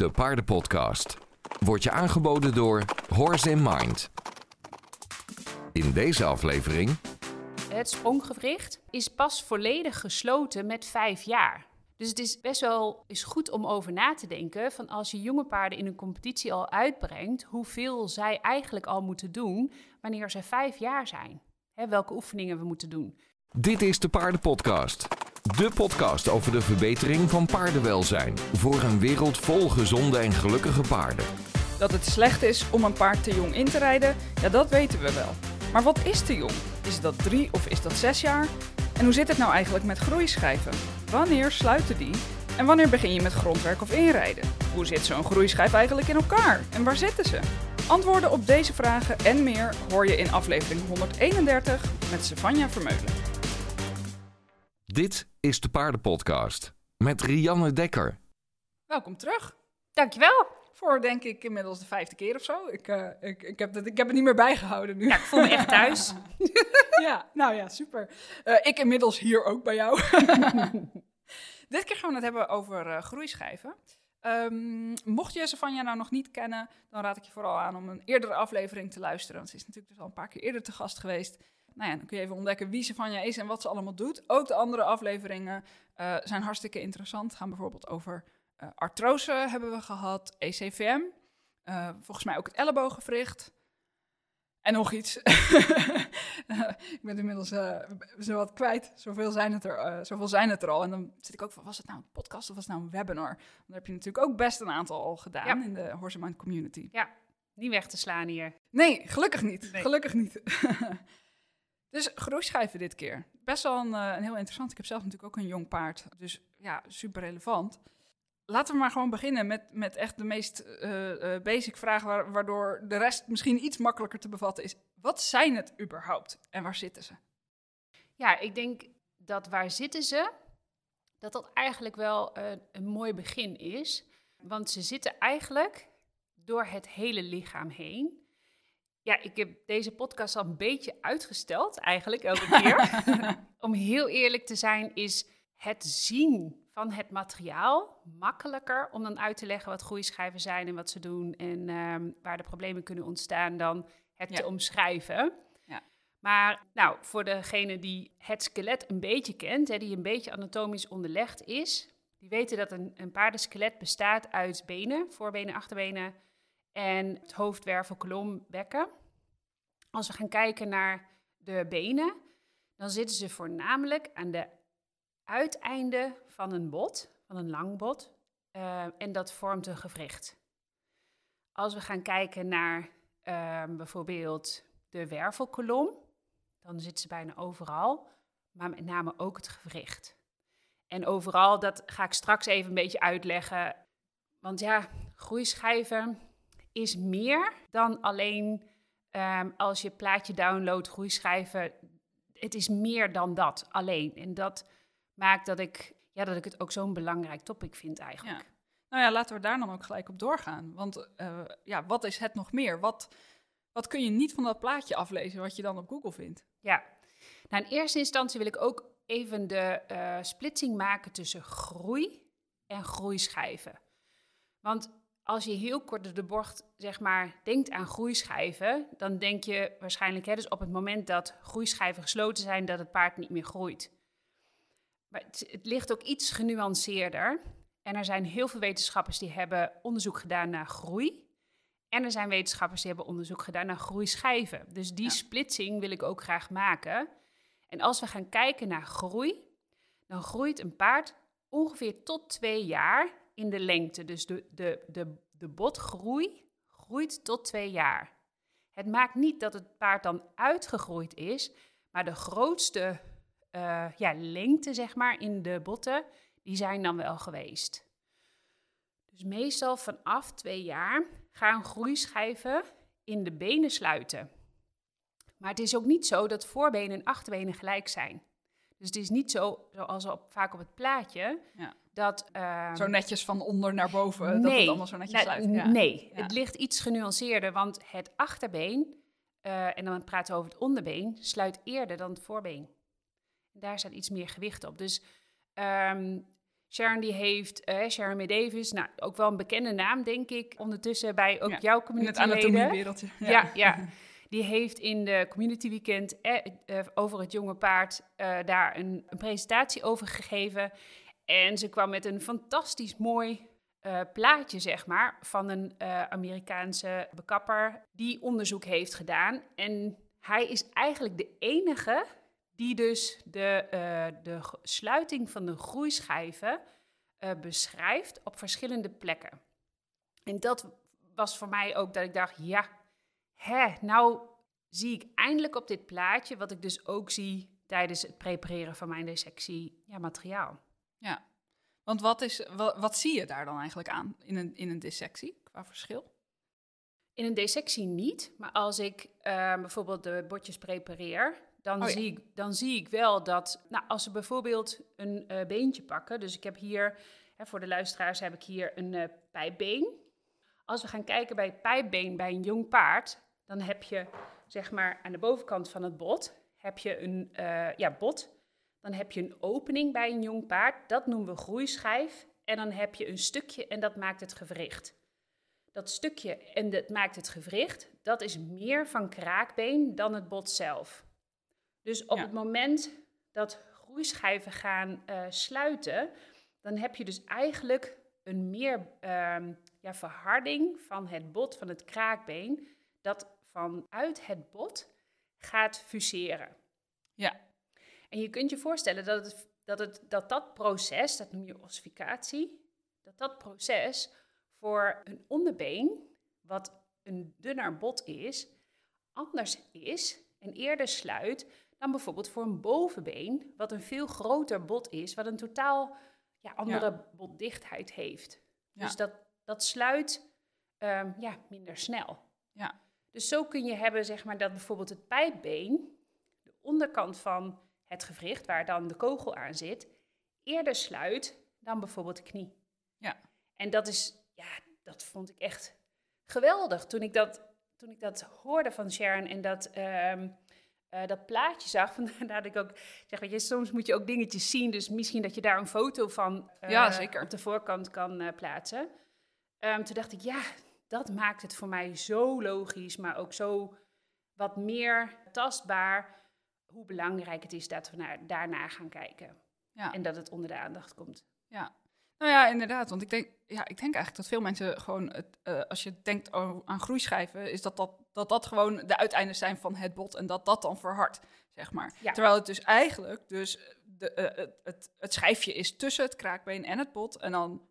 de paardenpodcast. Wordt je aangeboden door Horse in Mind. In deze aflevering Het spronggewricht is pas volledig gesloten met vijf jaar. Dus het is best wel is goed om over na te denken van als je jonge paarden in een competitie al uitbrengt, hoeveel zij eigenlijk al moeten doen wanneer ze vijf jaar zijn. Hè, welke oefeningen we moeten doen. Dit is de Paardenpodcast. De podcast over de verbetering van paardenwelzijn. Voor een wereld vol gezonde en gelukkige paarden. Dat het slecht is om een paard te jong in te rijden, ja, dat weten we wel. Maar wat is te jong? Is dat drie of is dat zes jaar? En hoe zit het nou eigenlijk met groeischijven? Wanneer sluiten die? En wanneer begin je met grondwerk of inrijden? Hoe zit zo'n groeischijf eigenlijk in elkaar? En waar zitten ze? Antwoorden op deze vragen en meer hoor je in aflevering 131 met Stefania Vermeulen. Dit is de Paardenpodcast. Met Rianne Dekker. Welkom terug. Dankjewel. Voor denk ik inmiddels de vijfde keer of zo. Ik, eh, ik, ik, heb, het, ik heb het niet meer bijgehouden nu. Ja, ik voel me echt thuis. ja, nou ja, super. Eh, ik inmiddels hier ook bij jou. Dit keer gaan we het hebben over eh, groeischijven. Ehm, mocht je Savanja nou nog niet kennen, dan raad ik je vooral aan om een eerdere aflevering te luisteren. Want ze is natuurlijk dus al een paar keer eerder te gast geweest. Nou ja, dan kun je even ontdekken wie Savanja is en wat ze allemaal doet. Ook de andere afleveringen eh, zijn hartstikke interessant. Gaan bijvoorbeeld over eh, artrose hebben we gehad, ECVM. eh, volgens mij ook het ellebogenwricht. En nog iets. ik ben inmiddels eh, zo wat kwijt. Zoveel zijn, het er, zoveel zijn het er al. En dan zit ik ook van, was het nou een podcast of was het nou een webinar? Dan heb je natuurlijk ook best een aantal al gedaan Ja. in de Horse Mind community. Ja, niet weg te slaan hier. Nee, gelukkig niet. Nee. Gelukkig niet. dus groeischijven dit keer. Best wel een, eh, een heel interessant. Ik heb zelf natuurlijk ook een jong paard. Dus ja, super relevant. Laten we maar gewoon beginnen met, met echt de meest eh, eh, basic vraag... Waar, waardoor de rest misschien iets makkelijker te bevatten is. Wat zijn het überhaupt en waar zitten ze? Ja, ik denk dat waar zitten ze, dat dat eigenlijk wel een mooi begin is. Want ze zitten eigenlijk door het hele lichaam heen. Ja, ik heb deze podcast al een beetje uitgesteld, eigenlijk elke keer. Om heel eerlijk te zijn, is het zien van het materiaal makkelijker om dan uit te leggen wat groeischijven zijn en wat ze doen en ehm, waar de problemen kunnen ontstaan dan het Ja. te omschrijven. Ja. Maar nou, voor degene die het skelet een beetje kent, hè, die een beetje anatomisch onderlegd is, die weten dat een, een paardenskelet bestaat uit benen, voorbenen, achterbenen en het hoofd, wervel, kolom, bekken. Als we gaan kijken naar de benen, dan zitten ze voornamelijk aan de uiteinden van een bot, van een lang bot, eh, en dat vormt een gewricht. Als we gaan kijken naar ehm, bijvoorbeeld de wervelkolom, dan zitten ze bijna overal, maar met name ook het gewricht. En overal, dat ga ik straks even een beetje uitleggen. Want ja, groeischijven is meer dan alleen ehm, als je plaatje downloadt, groeischijven. Het is meer dan dat alleen. En dat maakt dat ik, ja, dat ik het ook zo'n belangrijk topic vind eigenlijk. Nou ja, laten we daar dan ook gelijk op doorgaan. Want eh, ja, wat is het nog meer? Wat, wat kun je niet van dat plaatje aflezen wat je dan op Google vindt? Ja, nou, in eerste instantie wil ik ook even de eh, splitsing maken tussen groei en groeischijven. Want als je heel kort door de bocht, zeg maar, denkt aan groeischijven, dan denk je waarschijnlijk, hè, dus op het moment dat groeischijven gesloten zijn, dat het paard niet meer groeit. Maar het, het ligt ook iets genuanceerder. En er zijn heel veel wetenschappers die hebben onderzoek gedaan naar groei. En er zijn wetenschappers die hebben onderzoek gedaan naar groeischijven. Dus die Ja. splitsing wil ik ook graag maken. En als we gaan kijken naar groei, dan groeit een paard ongeveer tot twee jaar in de lengte. Dus de, de, de, de botgroei groeit tot twee jaar. Het maakt niet dat het paard dan uitgegroeid is, maar de grootste eh, ja, lengte, zeg maar, in de botten, die zijn dan wel geweest. Dus meestal vanaf twee jaar gaan groeischijven in de benen sluiten. Maar het is ook niet zo dat voorbenen en achterbenen gelijk zijn. Dus het is niet zo, zoals op, vaak op het plaatje, Ja. Dat... ehm, Zo netjes van onder naar boven, dat het allemaal zo netjes nou, sluit. Ja. Nee, Ja. het ligt iets genuanceerder, want het achterbeen, eh, en dan praten we over het onderbeen, sluit eerder dan het voorbeen. Daar staat iets meer gewicht op. Dus ehm, Sharon die heeft, uh, Sharon May Davis, nou ook wel een bekende naam denk ik, ondertussen bij ook Ja, jouw In community het anatomiewereldje. Ja. ja, Die heeft in de community weekend eh, eh, over het jonge paard eh, daar een, een presentatie over gegeven. En ze kwam met een fantastisch mooi eh, plaatje, zeg maar, van een eh, Amerikaanse bekapper die onderzoek heeft gedaan. En hij is eigenlijk de enige die dus de, eh, de sluiting van de groeischijven beschrijft op verschillende plekken. En dat was voor mij ook dat ik dacht, ja, hè, nou zie ik eindelijk op dit plaatje wat ik dus ook zie tijdens het prepareren van mijn dissectie ja, materiaal. Ja. Want wat, is, wat, wat zie je daar dan eigenlijk aan in een, in een dissectie qua verschil? In een dissectie niet, maar als ik eh, bijvoorbeeld de botjes prepareer, dan, Oh ja. zie ik, dan zie ik wel dat, nou, als ze bijvoorbeeld een eh, beentje pakken, dus ik heb hier, hè, voor de luisteraars heb ik hier een eh, pijpbeen. Als we gaan kijken bij het pijpbeen bij een jong paard, dan heb je, zeg maar, aan de bovenkant van het bot, heb je een ja, bot. Dan heb je een opening bij een jong paard, dat noemen we groeischijf. En dan heb je een stukje en dat maakt het gewricht. Dat stukje en dat maakt het gewricht, dat is meer van kraakbeen dan het bot zelf. Dus op Ja. het moment dat groeischijven gaan eh, sluiten, dan heb je dus eigenlijk een meer ehm, ja, verharding van het bot, van het kraakbeen, dat vanuit het bot gaat fuseren. Ja. En je kunt je voorstellen dat het, dat, het, dat dat proces, dat noem je ossificatie, dat dat proces voor een onderbeen, wat een dunner bot is, anders is en eerder sluit dan bijvoorbeeld voor een bovenbeen, wat een veel groter bot is, wat een totaal ja, andere botdichtheid heeft. Ja. Dus dat, dat sluit ehm, ja, minder snel. Ja. Dus zo kun je hebben zeg maar, dat bijvoorbeeld het pijpbeen, de onderkant van het gewricht, waar dan de kogel aan zit, eerder sluit dan bijvoorbeeld de knie. Ja. En dat is, ja, dat vond ik echt geweldig. Toen ik dat, toen ik dat hoorde van Sharon en dat, ehm, eh, dat plaatje zag, vandaar dat ik ook zeg, weet je, soms moet je ook dingetjes zien, dus misschien dat je daar een foto van eh, Ja, zeker. op de voorkant kan eh, plaatsen. Ehm, toen dacht ik, ja, dat maakt het voor mij zo logisch, maar ook zo wat meer tastbaar hoe belangrijk het is dat we naar, daarna gaan kijken. Ja. En dat het onder de aandacht komt. Ja. Nou ja, inderdaad. Want ik denk, ja, ik denk eigenlijk dat veel mensen gewoon, het, eh, als je denkt aan groeischijven, is dat dat, dat dat gewoon de uiteindes zijn van het bot en dat dat dan verhardt, zeg maar. Ja. Terwijl het dus eigenlijk, dus de, eh, het, het, het schijfje is tussen het kraakbeen en het bot en dan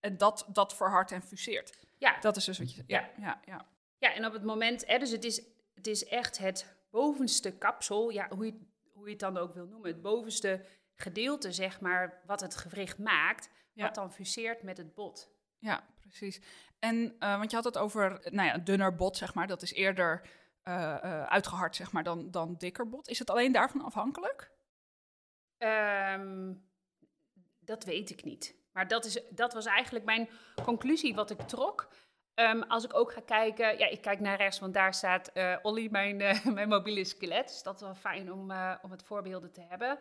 en dat, dat verhardt en fuseert. Ja, Dat is dus wat je, ja, Ja. ja, ja. ja en op het moment, hè, dus het is, het is echt het bovenste kapsel, ja, hoe, je, hoe je het dan ook wil noemen, het bovenste gedeelte, zeg maar, wat het gewricht maakt, Ja. wat dan fuseert met het bot. Ja, precies. En, eh, want je had het over, nou ja, dunner bot, zeg maar. Dat is eerder eh, uitgehard, zeg maar, dan, dan dikker bot. Is het alleen daarvan afhankelijk? Ehm, dat weet ik niet. Maar dat, is, dat was eigenlijk mijn conclusie wat ik trok. Ehm, als ik ook ga kijken, ja, ik kijk naar rechts, want daar staat eh Olly, mijn, eh, mijn mobiele skelet. Dus dat is wel fijn om, eh, om het voorbeelden te hebben.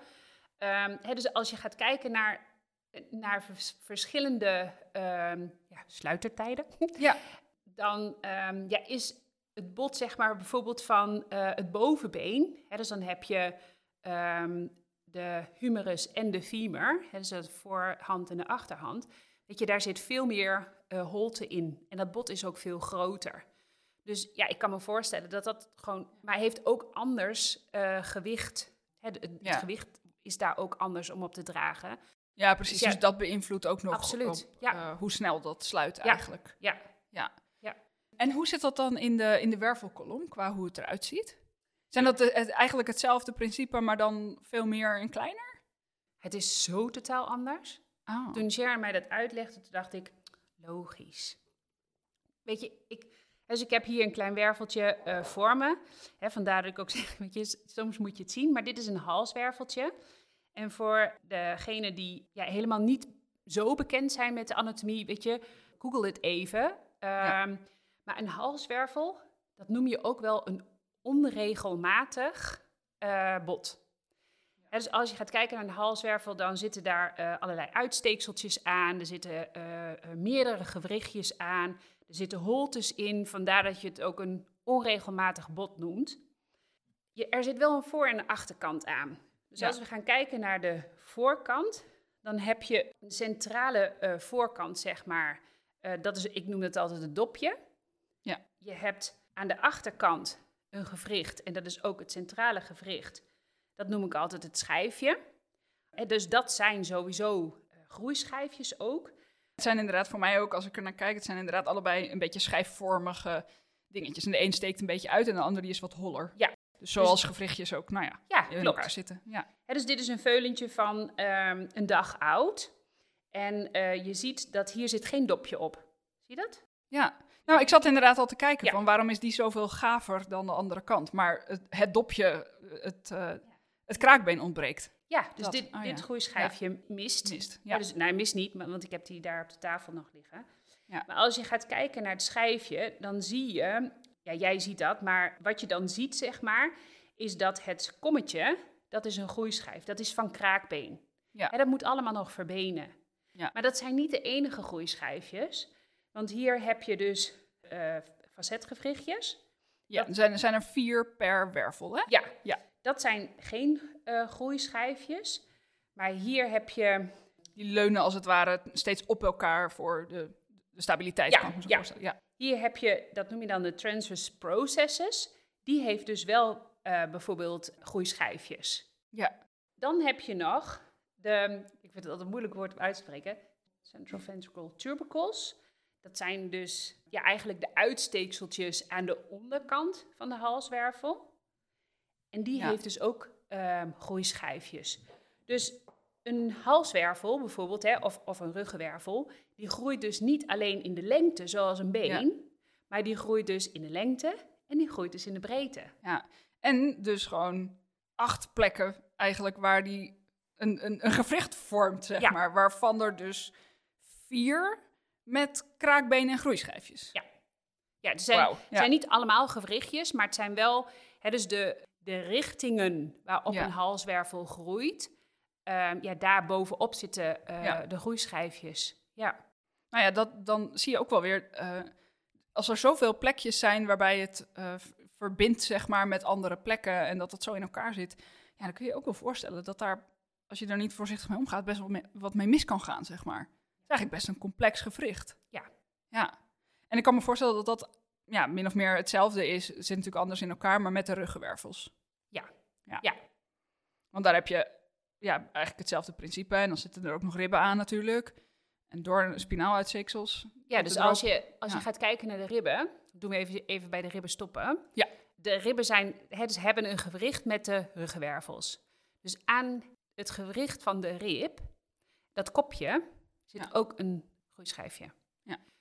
Ehm, hè, dus als je gaat kijken naar, naar vers- verschillende ehm, ja, sluitertijden, Ja. dan ja, is het bot zeg maar bijvoorbeeld van het bovenbeen. Hè, dus dan heb je de humerus en de femur, hè, dus de voorhand en de achterhand. Weet je, daar zit veel meer eh, holte in. En dat bot is ook veel groter. Dus ja, ik kan me voorstellen dat dat gewoon... Maar heeft ook anders eh, gewicht. Hè, het Ja. gewicht is daar ook anders om op te dragen. Ja, precies. Ja. Dus dat beïnvloedt ook nog Absoluut, op, ja. eh, hoe snel dat sluit eigenlijk. Ja, Ja. Ja. En hoe zit dat dan in de, in de wervelkolom, qua hoe het eruit ziet? Zijn dat de- het, eigenlijk hetzelfde principe, maar dan veel meer en kleiner? het is zo totaal anders. Ah. Toen Sharon mij dat uitlegde, toen dacht ik, logisch. Weet je, ik, dus ik heb hier een klein werveltje eh voor me. Hè, vandaar dat ik ook zeg, weet je, soms moet je het zien. Maar dit is een halswerveltje. En voor degenen die ja, helemaal niet zo bekend zijn met de anatomie, weet je, google het even. Ja. Ehm, Maar een halswervel, dat noem je ook wel een onregelmatig eh, bot. Dus als je gaat kijken naar de halswervel, dan zitten daar eh, allerlei uitsteekseltjes aan. Er zitten eh, eh, meerdere gewrichtjes aan. Er zitten holtes in, vandaar dat je het ook een onregelmatig bot noemt. Je, er zit wel een voor- en een achterkant aan. Dus Ja. als we gaan kijken naar de voorkant, dan heb je een centrale voorkant, zeg maar. Dat is, ik noem het altijd het dopje. Ja. Je hebt aan de achterkant een gewricht, en dat is ook het centrale gewricht. Dat noem ik altijd het schijfje. En dus dat zijn sowieso eh, groeischijfjes ook. Het zijn inderdaad voor mij ook, als ik er naar kijk, het zijn inderdaad allebei een beetje schijfvormige dingetjes. En de een steekt een beetje uit en de ander die is wat holler. Ja. Dus zoals gewrichtjes ook, nou ja, Ja, in klopt. elkaar zitten. Ja. Dus dit is een veulentje van ehm, een dag oud. En eh, je ziet dat hier zit geen dopje op. Zie je dat? ja. Nou, ik zat inderdaad al te kijken Ja. van waarom is die zoveel gaver dan de andere kant. Maar het, het dopje, het, eh, het kraakbeen ontbreekt. Ja, dus Dat, dit, oh ja. groeischijfje mist. Mist. Ja. Dus, nou, mist niet, want ik heb die daar op de tafel nog liggen. Ja. Maar als je gaat kijken naar het schijfje, dan zie je, ja, jij ziet dat, maar wat je dan ziet, zeg maar, is dat het kommetje, dat is een groeischijf, dat is van kraakbeen. Ja. Hè, dat moet allemaal nog verbenen. Ja. Maar dat zijn niet de enige groeischijfjes, want hier heb je dus eh facetgewrichtjes. Ja, er zijn, er zijn er vier per wervel, hè? Ja, Ja. Dat zijn geen eh groeischijfjes, maar hier heb je Die leunen als het ware steeds op elkaar voor de, de stabiliteit, Ja, kan zo ja. Ja. Hier heb je, dat noem je dan de transverse processes. Die heeft dus wel eh, bijvoorbeeld groeischijfjes. Ja. Dan heb je nog de, ik vind het altijd een moeilijk woord om uit te spreken, central ventricle tubercles. Dat zijn dus ja, eigenlijk de uitsteekseltjes aan de onderkant van de halswervel. En die Ja. heeft dus ook ehm groeischijfjes. Dus een halswervel bijvoorbeeld, hè, of, of een ruggenwervel, die groeit dus niet alleen in de lengte zoals een been, maar die groeit dus in de lengte en die groeit dus in de breedte. Ja, en dus gewoon acht plekken eigenlijk waar die een, een, een gewricht vormt, zeg Ja. maar. Waarvan er dus vier met kraakbenen en groeischijfjes. Ja. Ja, het zijn, ja. zijn niet allemaal gewrichtjes, maar het zijn wel hè, dus de, de richtingen waarop Ja. een halswervel groeit. Ehm, ja, daar bovenop zitten eh, Ja. de groeischijfjes. Ja. Nou ja, dat, dan zie je ook wel weer... eh, als er zoveel plekjes zijn waarbij het eh, verbindt, zeg maar, met andere plekken... en dat het zo in elkaar zit... ja, dan kun je je ook wel voorstellen dat daar, als je er niet voorzichtig mee omgaat... best wel mee- wat mee mis kan gaan, zeg maar. Het is eigenlijk best een complex gewricht. Ja. Ja. En ik kan me voorstellen dat dat ja, min of meer hetzelfde is. Het zit natuurlijk anders in elkaar, maar met de ruggenwervels. Ja. Ja. Ja. Want daar heb je ja, eigenlijk hetzelfde principe. En dan zitten er ook nog ribben aan natuurlijk. En door spinaaluitzeeksels. Ja, dus als je, als ja. je gaat kijken naar de ribben, doen we even, even bij de ribben stoppen. Ja. De ribben zijn, hè, dus hebben een gewricht met de ruggenwervels. Dus aan het gewricht van de rib, dat kopje, zit Ja. ook een groeischijfje.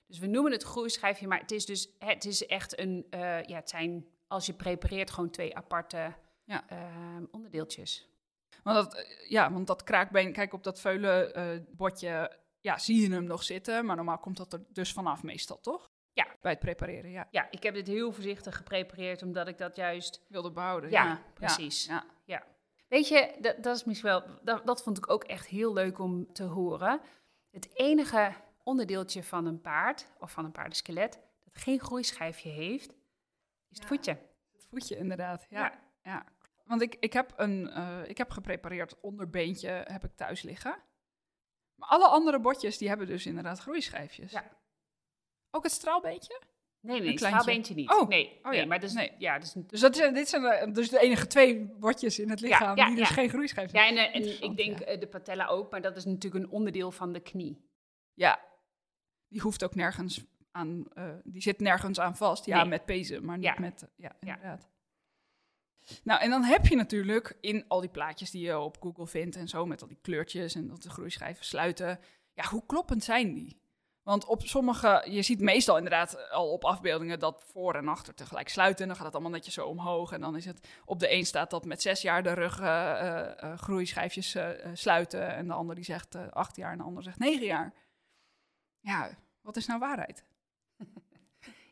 Ja. Dus we noemen het groeischijfje, maar het is dus het is echt een, eh, ja, het zijn als je prepareert gewoon twee aparte Ja. ehm, onderdeeltjes. Want dat, eh, ja, want dat kraakbeen, kijk op dat veulen eh, bordje, ja, zie je hem nog zitten. Maar normaal komt dat er dus vanaf meestal, toch? Ja. Bij het prepareren, ja. Ja, ik heb dit heel voorzichtig geprepareerd, omdat ik dat juist Wilde behouden. Ja, Ja, precies. Ja. Weet je, dat, dat is misschien wel, dat, dat vond ik ook echt heel leuk om te horen. Het enige onderdeeltje van een paard, of van een paardenskelet, dat geen groeischijfje heeft, is het voetje. Het voetje inderdaad, ja. Ja. Want ik, ik, heb een, eh, ik heb geprepareerd onderbeentje heb ik thuis liggen. Maar alle andere botjes die hebben dus inderdaad groeischijfjes. Ja. Ook het straalbeentje? Nee, nee, het straalbeentje niet. Oh, nee, oh nee, ja, maar dus, nee. ja, dus, Dus dat zijn, dit zijn de, dus de enige twee botjes in het lichaam ja, die dus geen groeischijf ja, en, eh, en ik denk eh, de patella ook, maar dat is natuurlijk een onderdeel van de knie. Ja, die hoeft ook nergens aan, eh, die zit nergens aan vast. Ja, Nee. met pezen, maar niet Ja. met, eh, ja, inderdaad. Nou, en dan heb je natuurlijk in al die plaatjes die je op Google vindt en zo, met al die kleurtjes en dat de groeischijven sluiten. Ja, hoe kloppend zijn die? Want op sommige, je ziet meestal inderdaad al op afbeeldingen dat voor en achter tegelijk sluiten. En dan gaat het allemaal netjes zo omhoog. En dan is het, op de een staat dat met zes jaar de rug eh, eh, eh, groeischijfjes eh, eh, sluiten. En de ander die zegt eh, acht jaar en de ander zegt negen jaar. Ja, wat is nou waarheid?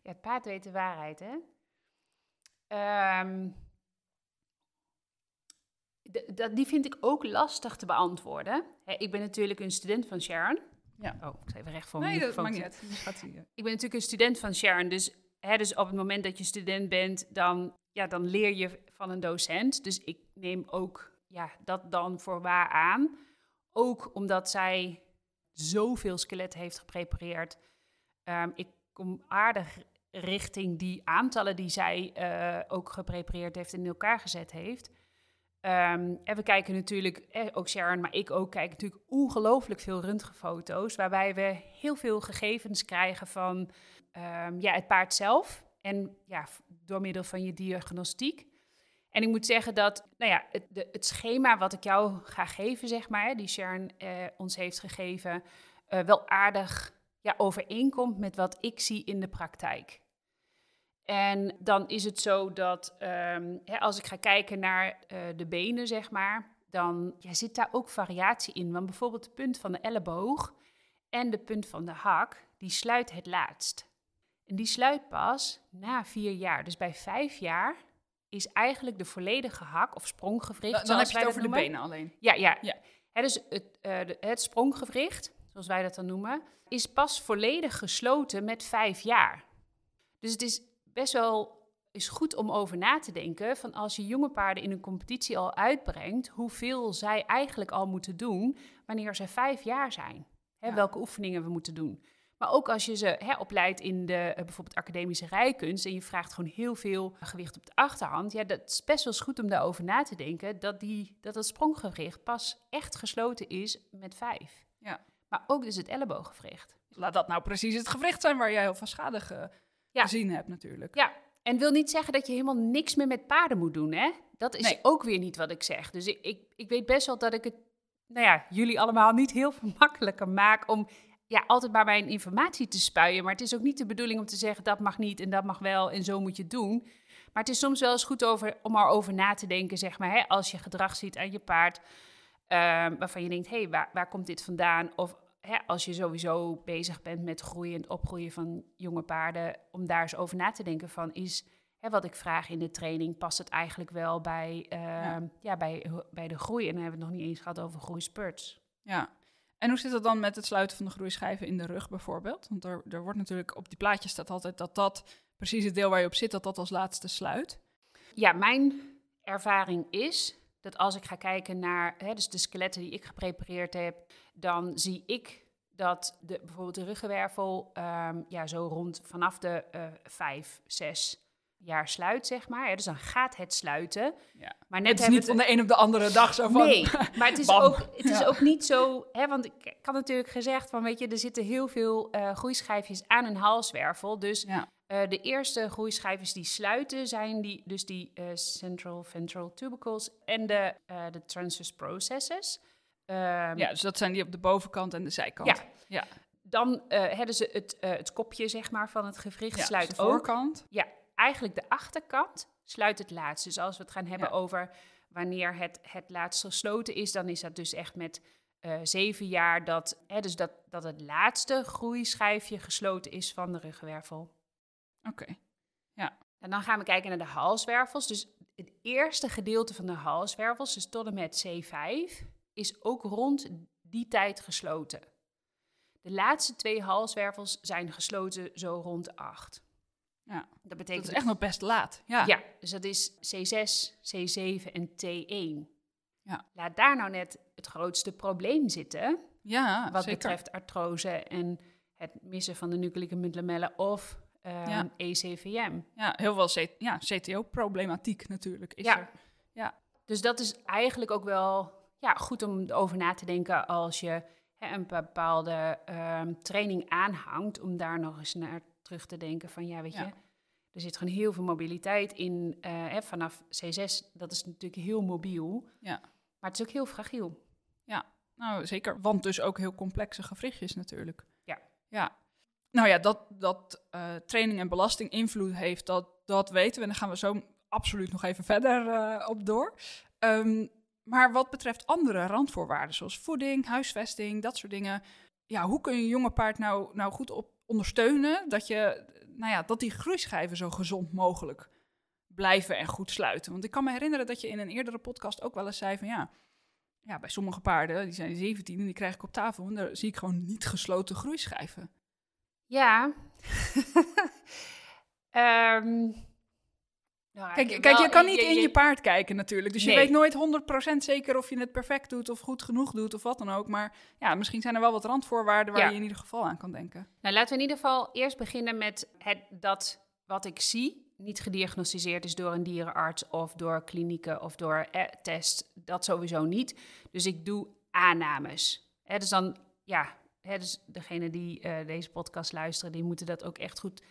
Ja, het paard weet de waarheid, hè? Ehm, dat, die vind ik ook lastig te beantwoorden. Ik ben natuurlijk een student van Sharon. Ja. Oh, ik sta even recht voor mijn Nee, dat maakt niet uit. Ik ben natuurlijk een student van Sharon, dus, hè, dus op het moment dat je student bent, dan, ja, dan leer je van een docent. Dus ik neem ook ja, dat dan voor waar aan. Ook omdat zij zoveel skeletten heeft geprepareerd. Ehm, ik kom aardig richting die aantallen die zij eh, ook geprepareerd heeft en in elkaar gezet heeft. Ehm, en we kijken natuurlijk, eh, ook Sharon, maar ik ook, kijk natuurlijk ongelooflijk veel röntgenfoto's, waarbij we heel veel gegevens krijgen van ehm, ja, het paard zelf en ja, door middel van je diagnostiek. En ik moet zeggen dat nou ja, het, de, het schema wat ik jou ga geven, zeg maar, die Sharon eh, ons heeft gegeven, eh, wel aardig ja, overeenkomt met wat ik zie in de praktijk. En dan is het zo dat ehm, hè, als ik ga kijken naar eh, de benen, zeg maar, dan zit daar ook variatie in. Want bijvoorbeeld de punt van de elleboog en de punt van de hak, die sluit het laatst. En die sluit pas na vier jaar. Dus bij vijf jaar is eigenlijk de volledige hak of spronggewricht. Dan, dan heb je het over de benen alleen. Ja, ja. Dus het, de- het spronggewricht, zoals wij dat dan noemen, is pas volledig gesloten met vijf jaar. Dus het is best wel is goed om over na te denken van als je jonge paarden in een competitie al uitbrengt, hoeveel zij eigenlijk al moeten doen wanneer ze vijf jaar zijn. Ja. Welke oefeningen we moeten doen. Maar ook als je ze hè, opleidt in de eh, bijvoorbeeld academische rijkunst en je vraagt gewoon heel veel gewicht op de achterhand, ja, dat is best wel eens goed om daarover na te denken dat, die, dat het spronggewricht pas echt gesloten is met vijf. Ja. Maar ook dus het ellebooggewricht. Laat dat nou precies het gewricht zijn waar jij heel veel schade ge- Ja. gezien hebt natuurlijk. Ja, en wil niet zeggen dat je helemaal niks meer met paarden moet doen, hè? Dat is Nee. ook weer niet wat ik zeg. Dus ik, ik, ik weet best wel dat ik het, nou ja, jullie allemaal niet heel veel makkelijker maak om ja, altijd maar mijn informatie te spuien. Maar het is ook niet de bedoeling om te zeggen dat mag niet en dat mag wel en zo moet je het doen. Maar het is soms wel eens goed over, om erover na te denken, zeg maar, hè, als je gedrag ziet aan je paard, ehm, waarvan je denkt, hé, hey, waar, waar komt dit vandaan? Of hè, als je sowieso bezig bent met groeien en het opgroeien van jonge paarden, om daar eens over na te denken van, is hè, wat ik vraag in de training, past het eigenlijk wel bij, ehm, ja. bij, bij de groei? En dan hebben we het nog niet eens gehad over groeispurts. Ja. En hoe zit het dan met het sluiten van de groeischijven in de rug bijvoorbeeld? Want er, wordt natuurlijk op die plaatjes staat altijd dat dat precies het deel waar je op zit, dat dat als laatste sluit. Ja, mijn ervaring is dat als ik ga kijken naar hè, dus de skeletten die ik geprepareerd heb, dan zie ik dat de, bijvoorbeeld de ruggenwervel ehm, ja, zo rond vanaf de eh vijf, zes jaar sluit, zeg maar. Ja, dus dan gaat het sluiten. Ja. Maar net Het is niet van de een op de andere dag zo van... Nee, maar het is, Bam. ook, het is Ja. ook niet zo... Hè, want ik, had natuurlijk gezegd van, weet je, er zitten heel veel eh, groeischijfjes aan een halswervel. Dus Ja. eh, de eerste groeischijfjes die sluiten zijn die, dus die eh, central ventral tubercles en de, eh, de transverse processes. Ehm, ja, dus dat zijn die op de bovenkant en de zijkant. Ja. ja. Dan hebben ze het, eh, het kopje zeg maar, van het gewricht Ja, sluit dus de ook. voorkant. Ja, eigenlijk de achterkant sluit het laatst. Dus als we het gaan hebben Ja. over wanneer het, het laatst gesloten is, dan is dat dus echt met eh, zeven jaar dat, hè, dus dat, dat het laatste groeischijfje gesloten is van de ruggenwervel. Oké. En dan gaan we kijken naar de halswervels. Dus het eerste gedeelte van de halswervels, dus tot en met C5, is ook rond die tijd gesloten. De laatste twee halswervels zijn gesloten zo rond de 8. Ja. Dat Dat betekent is echt nog best laat. Ja. Ja, dus dat is C6, C7 en T1. Ja. Laat daar nou net het grootste probleem zitten, Ja, wat zeker. betreft artrose en het missen van de nucleus lamellen of ehm, Ja. ECVM. Ja, heel veel C- ja, CTO-problematiek natuurlijk is Ja. er. Ja. Dus dat is eigenlijk ook wel ja, goed om over na te denken als je hè, een bepaalde ehm, training aanhangt, om daar nog eens naar terug te denken van ja, weet Ja. je, er zit gewoon heel veel mobiliteit in. eh, hè, vanaf C6, dat is natuurlijk heel mobiel, Ja. maar het is ook heel fragiel. Nou, zeker. Want dus ook heel complexe gewrichtjes natuurlijk. Ja. Ja. Nou ja, dat, dat eh, training en belasting invloed heeft, dat, dat weten we. En daar gaan we zo absoluut nog even verder eh, op door. Ehm, maar wat betreft andere randvoorwaarden, zoals voeding, huisvesting, dat soort dingen. Ja, hoe kun je een jonge paard nou, nou goed op ondersteunen dat, je, nou ja, dat die groeischijven zo gezond mogelijk blijven en goed sluiten. Want ik kan me herinneren dat je in een eerdere podcast ook wel eens zei van ja, ja bij sommige paarden, die zijn 17 en die krijg ik op tafel en daar zie ik gewoon niet gesloten groeischijven. Ja. Ehm, nou, Kijk, kijk, wel, je kan niet je- in je- paard kijken natuurlijk. Dus je weet nooit 100% zeker of je het perfect doet of goed genoeg doet of wat dan ook. Maar ja, misschien zijn er wel wat randvoorwaarden waar Ja. je in ieder geval aan kan denken. Nou, laten we in ieder geval eerst beginnen met het, dat wat ik zie niet gediagnosticeerd is door een dierenarts of door klinieken of door eh, test. Dat sowieso niet. Dus ik doe aannames. Hè, dus dan, ja, hè, dus degene die eh, deze podcast luisteren, die moeten dat ook echt goed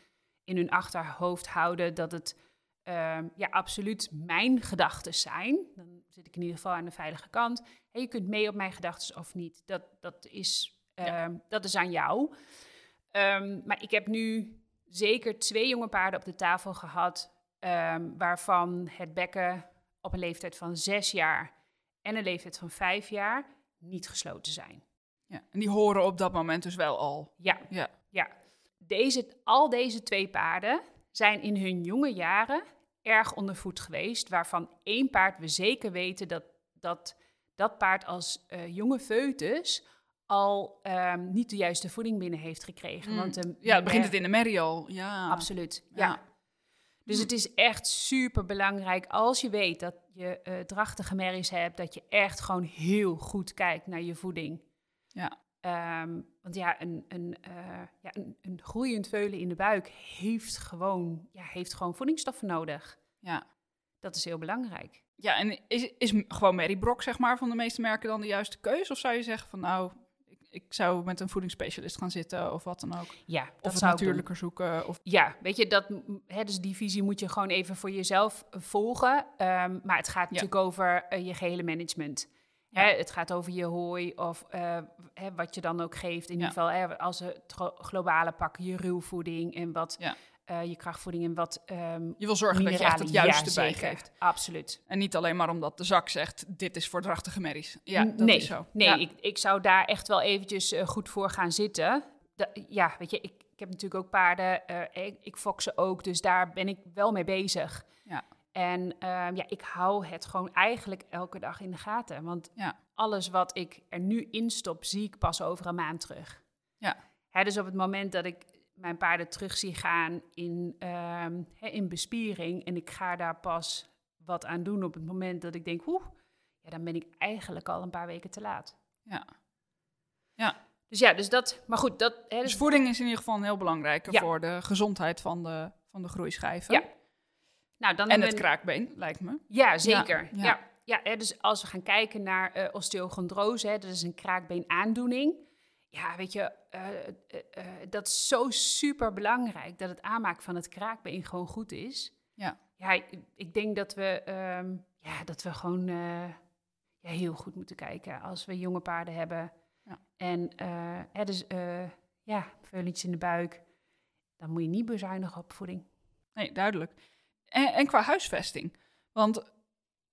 in hun achterhoofd houden. Dat het ehm, ja, absoluut mijn gedachten zijn. Dan zit ik in ieder geval aan de veilige kant. Je kunt mee op mijn gedachten of niet. Dat, dat, is, ehm, dat is aan jou. Ehm, maar ik heb nu zeker twee jonge paarden op de tafel gehad, waarvan het bekken op een leeftijd van zes jaar en een leeftijd van vijf jaar niet gesloten zijn. Ja. En die horen op dat moment dus wel al. Ja, Ja. ja. Deze, al deze twee paarden zijn in hun jonge jaren erg onder voet geweest, waarvan één paard we zeker weten dat dat, dat paard als eh, jonge foetus al ehm, niet de juiste voeding binnen heeft gekregen. Mm. Want de Ja, dan begint het in de merrie al. Ja, Absoluut, Ja. ja. Dus het is echt super belangrijk als je weet dat je eh, drachtige merries hebt, dat je echt gewoon heel goed kijkt naar je voeding. Ja. Ehm, want ja, een, een, eh, ja een, een groeiend veulen in de buik heeft gewoon, ja, heeft gewoon voedingsstoffen nodig. Ja. Dat is heel belangrijk. Ja, en is, is gewoon Mary Brock, zeg maar, van de meeste merken dan de juiste keus? Of zou je zeggen van, nou, ik, ik zou met een voedingsspecialist gaan zitten of wat dan ook? Ja, Of dat het zou doen. natuurlijker zoeken? Of, Ja, weet je, dat, hè, dus die visie moet je gewoon even voor jezelf volgen. Ehm, maar het gaat natuurlijk over eh, je gehele management. Hè, het gaat over je hooi of eh, hè, wat je dan ook geeft. In ieder geval, hè, als het globale pakken, je ruwvoeding en wat eh, je krachtvoeding en wat ehm je wil zorgen dat je echt het mineralen. juiste Ja, bij zeker. geeft. Absoluut. En niet alleen maar omdat de zak zegt, dit is voor drachtige merries. Ja, dat nee, is zo. Nee, Ja. ik, ik zou daar echt wel eventjes eh, goed voor gaan zitten. Da- ja, weet je, ik, ik heb natuurlijk ook paarden. ik, ik fok ze ook, dus daar ben ik wel mee bezig. En ehm, ja, ik hou het gewoon eigenlijk elke dag in de gaten. Want Ja. alles wat ik er nu instop, zie ik pas over een maand terug. Ja. Hè, dus op het moment dat ik mijn paarden terug zie gaan in, ehm, hè, in bespiering... en ik ga daar pas wat aan doen op het moment dat ik denk... Oeh, ja, dan ben ik eigenlijk al een paar weken te laat. Ja. Ja. Dus ja, dus dat... Maar goed, dat... Hè, Dus dus, voeding is in ieder geval een heel belangrijke Ja. voor de gezondheid van de, van de groeischijven. Ja. Nou, dan En het we- kraakbeen, lijkt me. Ja, zeker. Ja, Ja, ja. ja. hè, dus als we gaan kijken naar eh osteochondrose, hè, dat is een kraakbeenaandoening. Ja, weet je, eh, eh, dat is zo super belangrijk dat het aanmaken van het kraakbeen gewoon goed is. Ja. Ja, ik, ik denk dat we, ehm, ja, dat we gewoon ja, heel goed moeten kijken als we jonge paarden hebben. Ja. En eh, hè, dus, eh, ja, veulentjes in de buik, dan moet je niet bezuinigen op voeding. Nee, duidelijk. En, en qua huisvesting. Want,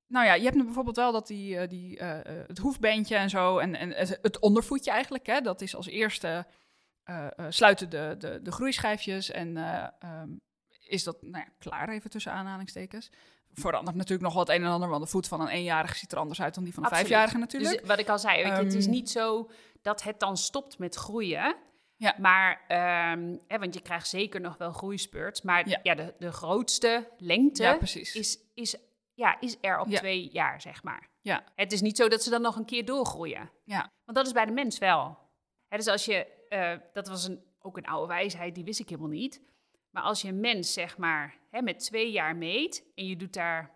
nou ja, je hebt nu bijvoorbeeld wel dat die, eh, die, eh, het hoefbeentje en zo, en, en het, ondervoetje eigenlijk, hè, dat is als eerste sluiten de, de, de groeischijfjes en eh, ehm, is dat, nou ja, klaar even tussen aanhalingstekens. Verandert natuurlijk nog wat een en ander, want de voet van een eenjarige ziet er anders uit dan die van een Absoluut. vijfjarige natuurlijk. Dus wat ik al zei, weet je, het is Ehm, niet zo dat het dan stopt met groeien. Ja. Maar, ehm, hè, want je krijgt zeker nog wel groeispurts. Maar Ja. ja. de, de grootste lengte ja, is, is, ja, is er op twee jaar, zeg maar. Ja. Het is niet zo dat ze dan nog een keer doorgroeien. Ja. Want dat is bij de mens wel. Hè, dus als je, eh, dat was een, ook een oude wijsheid, die wist ik helemaal niet. Maar als je een mens, zeg maar, hè, met twee jaar meet en je doet daar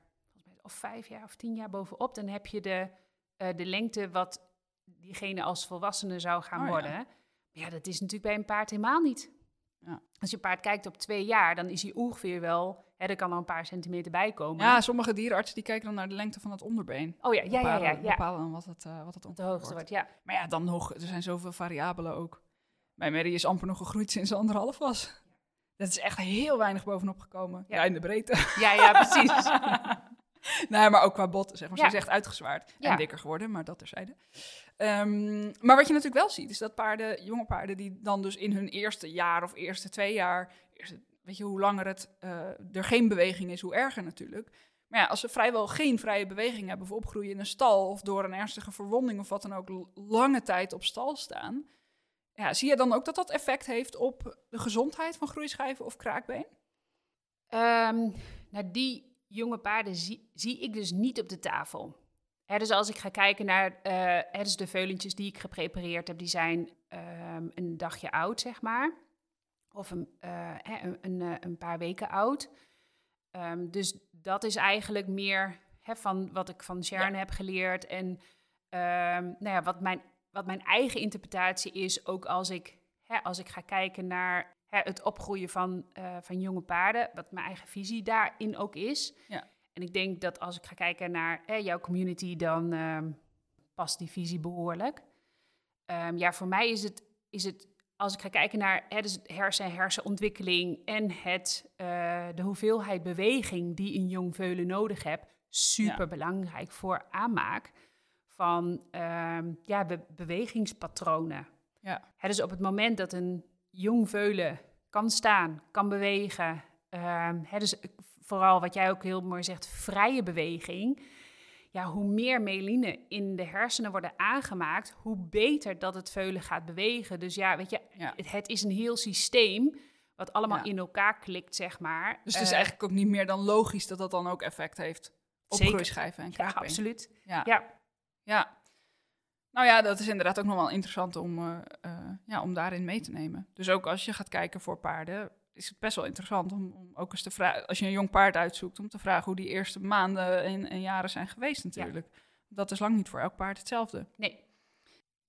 of vijf jaar of tien jaar bovenop, dan heb je de, eh, de lengte wat diegene als volwassene zou gaan Oh worden. Ja, dat is natuurlijk bij een paard helemaal niet. Ja. Als je paard kijkt op twee jaar, dan is hij ongeveer wel, hè, er kan er een paar centimeter bij komen. Ja, sommige dierenartsen die kijken dan naar de lengte van het onderbeen. Oh ja, ja, ja, ja. Bepalen, ja. bepalen dan wat het, eh, wat het De ongeveer hoogste wordt. wordt, ja. Maar ja, dan nog, er zijn zoveel variabelen ook. Mijn Mary is amper nog gegroeid sinds ze anderhalf was. Dat is echt heel weinig bovenop gekomen. Ja, Ja. in de breedte. Ja, ja, precies. nee, maar ook qua bot, zeg maar. Ze is echt uitgezwaard en dikker geworden, maar dat terzijde. Ehm maar wat je natuurlijk wel ziet, is dat paarden, jonge paarden, die dan dus in hun eerste jaar of eerste twee jaar, eerste weet je, hoe langer het, uh, er geen beweging is, hoe erger natuurlijk. Maar ja, als ze vrijwel geen vrije beweging hebben of opgroeien in een stal of door een ernstige verwonding of wat dan ook lange tijd op stal staan, ja, zie je dan ook dat dat effect heeft op de gezondheid van groeischijven of kraakbeen? Um, nou, die jonge paarden zie, zie, ik dus niet op de tafel. Dus als ik ga kijken naar uh, dus de veulentjes die ik geprepareerd heb, die zijn um, een dagje oud, zeg maar. Of een, uh, een, een, eh, een, paar weken oud. Um, dus dat is eigenlijk meer hè, van wat ik van Sharon heb geleerd. En um, nou ja, wat, mijn, wat mijn eigen interpretatie is, ook als ik, hè, als ik ga kijken naar het opgroeien van, uh, van jonge paarden, wat mijn eigen visie daarin ook is. Ja. En ik denk dat als ik ga kijken naar hè, jouw community, dan um, past die visie behoorlijk. ja, voor mij is het, is het als ik ga kijken naar hè, dus hersen, hersenontwikkeling en het, uh, de hoeveelheid beweging die een jong veulen nodig hebt, super belangrijk voor aanmaak van uh, ja, be bewegingspatronen. Ja. Hè, dus op het moment dat een jong veulen kan staan, kan bewegen, uh, hè, dus vooral wat jij ook heel mooi zegt, vrije beweging ja, hoe meer meline in de hersenen worden aangemaakt, hoe beter dat het veulen gaat bewegen. Dus ja, weet je, Het, is een heel systeem wat allemaal in elkaar klikt, zeg maar. Dus het is uh, eigenlijk ook niet meer dan logisch dat dat dan ook effect heeft op groeischijven en kraakbeen. Ja, absoluut. Ja. ja. ja. Nou ja, dat is inderdaad ook nog wel interessant om, uh, uh, ja, om daarin mee te nemen. Dus ook als je gaat kijken voor paarden, is het best wel interessant om, om, ook eens te vragen, als je een jong paard uitzoekt, om te vragen hoe die eerste maanden en, en jaren zijn geweest natuurlijk. Dat is lang niet voor elk paard hetzelfde. Nee.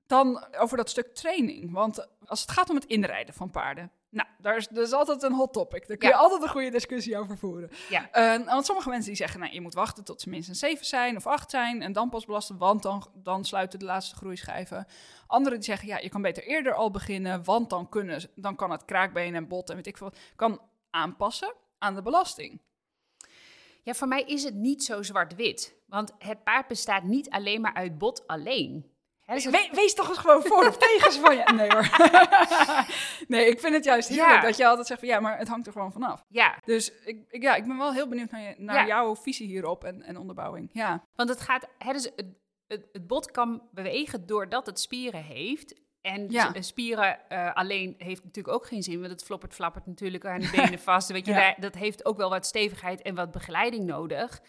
Dan over dat stuk training. Want als het gaat om het inrijden van paarden. Nou, daar is, dat is altijd een hot topic. Daar kun je altijd een goede discussie over voeren. Ja. Uh, want sommige mensen die zeggen, nou, je moet wachten tot ze minstens zeven zijn of acht zijn en dan pas belasten, want dan, dan sluiten de laatste groeischijven. Anderen die zeggen, ja, je kan beter eerder al beginnen, want dan, kunnen, dan kan het kraakbeen en bot en weet ik veel, kan aanpassen aan de belasting. Ja, voor mij is het niet zo zwart-wit. Want het paard bestaat niet alleen maar uit bot alleen. Dus wees toch eens gewoon voor of tegen van je. Nee hoor. nee, ik vind het juist heerlijk ja. dat je altijd zegt van ja, maar het hangt er gewoon vanaf. Ja. Dus ik, ik ja, ik ben wel heel benieuwd naar, je, naar jouw visie hierop en, en onderbouwing. Ja. Want het gaat, hè, dus het, het, het bot kan bewegen doordat het spieren heeft. En ja. spieren uh, alleen heeft natuurlijk ook geen zin, want het floppert, flappert natuurlijk aan de benen vast. Weet je, ja. dat heeft ook wel wat stevigheid en wat begeleiding nodig.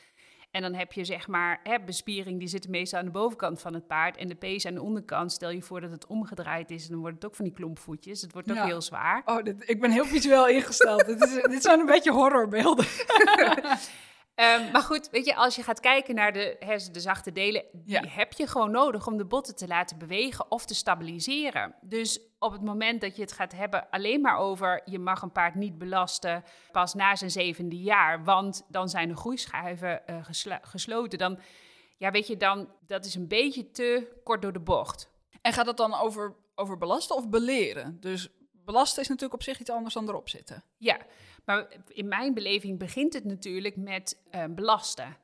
En dan heb je zeg maar hè, bespiering, die zit meestal aan de bovenkant van het paard. En de pees aan de onderkant. Stel je voor dat het omgedraaid is en dan wordt het ook van die klompvoetjes. Het wordt ook heel zwaar. Oh, dit, ik ben heel visueel ingesteld. dit, is, dit zijn een beetje horrorbeelden. Um, maar goed, weet je, als je gaat kijken naar de, hè, de zachte delen, die ja. heb je gewoon nodig om de botten te laten bewegen of te stabiliseren. Dus op het moment dat je het gaat hebben alleen maar over je mag een paard niet belasten pas na zijn zevende jaar, want dan zijn de groeischijven uh, geslo gesloten, dan, ja, weet je, dan, dat is een beetje te kort door de bocht. En gaat het dan over, over belasten of beleren? Dus belasten is natuurlijk op zich iets anders dan erop zitten. Ja, maar in mijn beleving begint het natuurlijk met uh, belasten.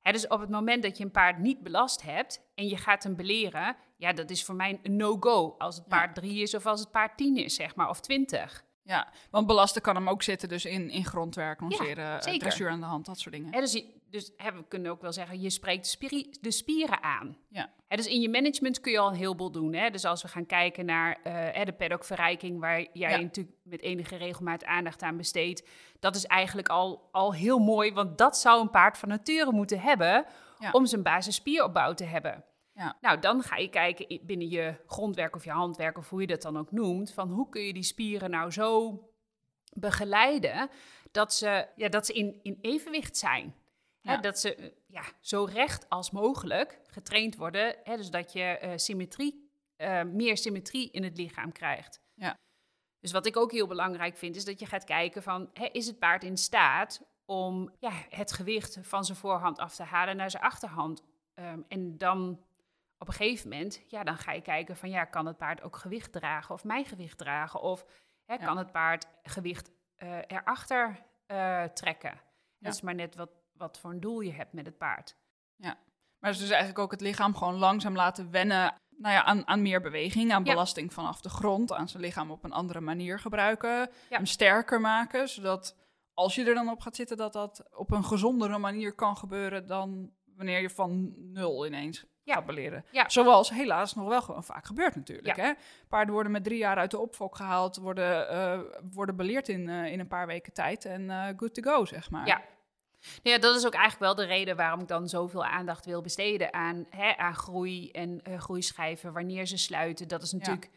Hè, dus op het moment dat je een paard niet belast hebt en je gaat hem beleren, ja, dat is voor mij een no-go als het paard drie is of als het paard tien is, zeg maar, of twintig. Ja, want belasten kan hem ook zitten dus in, in grondwerk, lanceren, ja, eh, dressuur aan de hand, dat soort dingen. Hè, dus dus hè, we kunnen ook wel zeggen, je spreekt de, spieren aan. Ja. Hè, dus in je management kun je al een heleboel doen. Hè? Dus als we gaan kijken naar uh, de paddockverrijking, waar jij ja. natuurlijk met enige regelmaat aandacht aan besteedt, dat is eigenlijk al, al heel mooi, want dat zou een paard van nature moeten hebben ja. om zijn basisspieropbouw te hebben. Ja. Nou, dan ga je kijken binnen je grondwerk of je handwerk, of hoe je dat dan ook noemt, van hoe kun je die spieren nou zo begeleiden dat ze, ja, dat ze in, in evenwicht zijn. Ja. Hè, dat ze ja, zo recht als mogelijk getraind worden, hè, dus dat je uh, symmetrie, uh, meer symmetrie in het lichaam krijgt. Ja. Dus wat ik ook heel belangrijk vind, is dat je gaat kijken van, hè, is het paard in staat om ja, het gewicht van zijn voorhand af te halen naar zijn achterhand? Um, en dan op een gegeven moment, ja, dan ga je kijken van, ja, kan het paard ook gewicht dragen of mijn gewicht dragen? Of hè, kan het paard gewicht uh, erachter trekken? Dat is maar net wat, wat voor een doel je hebt met het paard. Ja, maar dus eigenlijk ook het lichaam gewoon langzaam laten wennen nou ja, aan, aan meer beweging, aan Ja. belasting vanaf de grond, aan zijn lichaam op een andere manier gebruiken, Ja. hem sterker maken, zodat als je er dan op gaat zitten, dat dat op een gezondere manier kan gebeuren dan wanneer je van nul ineens Ja. gaat beleren. Ja. Zoals helaas nog wel gewoon vaak gebeurt natuurlijk. Ja. Hè? Paarden worden met drie jaar uit de opfok gehaald, worden, eh, worden beleerd in, eh, in een paar weken tijd en eh, good to go, zeg maar. Ja. Ja, dat is ook eigenlijk wel de reden waarom ik dan zoveel aandacht wil besteden aan, hè, aan groei en eh, groeischijven, wanneer ze sluiten. Dat is natuurlijk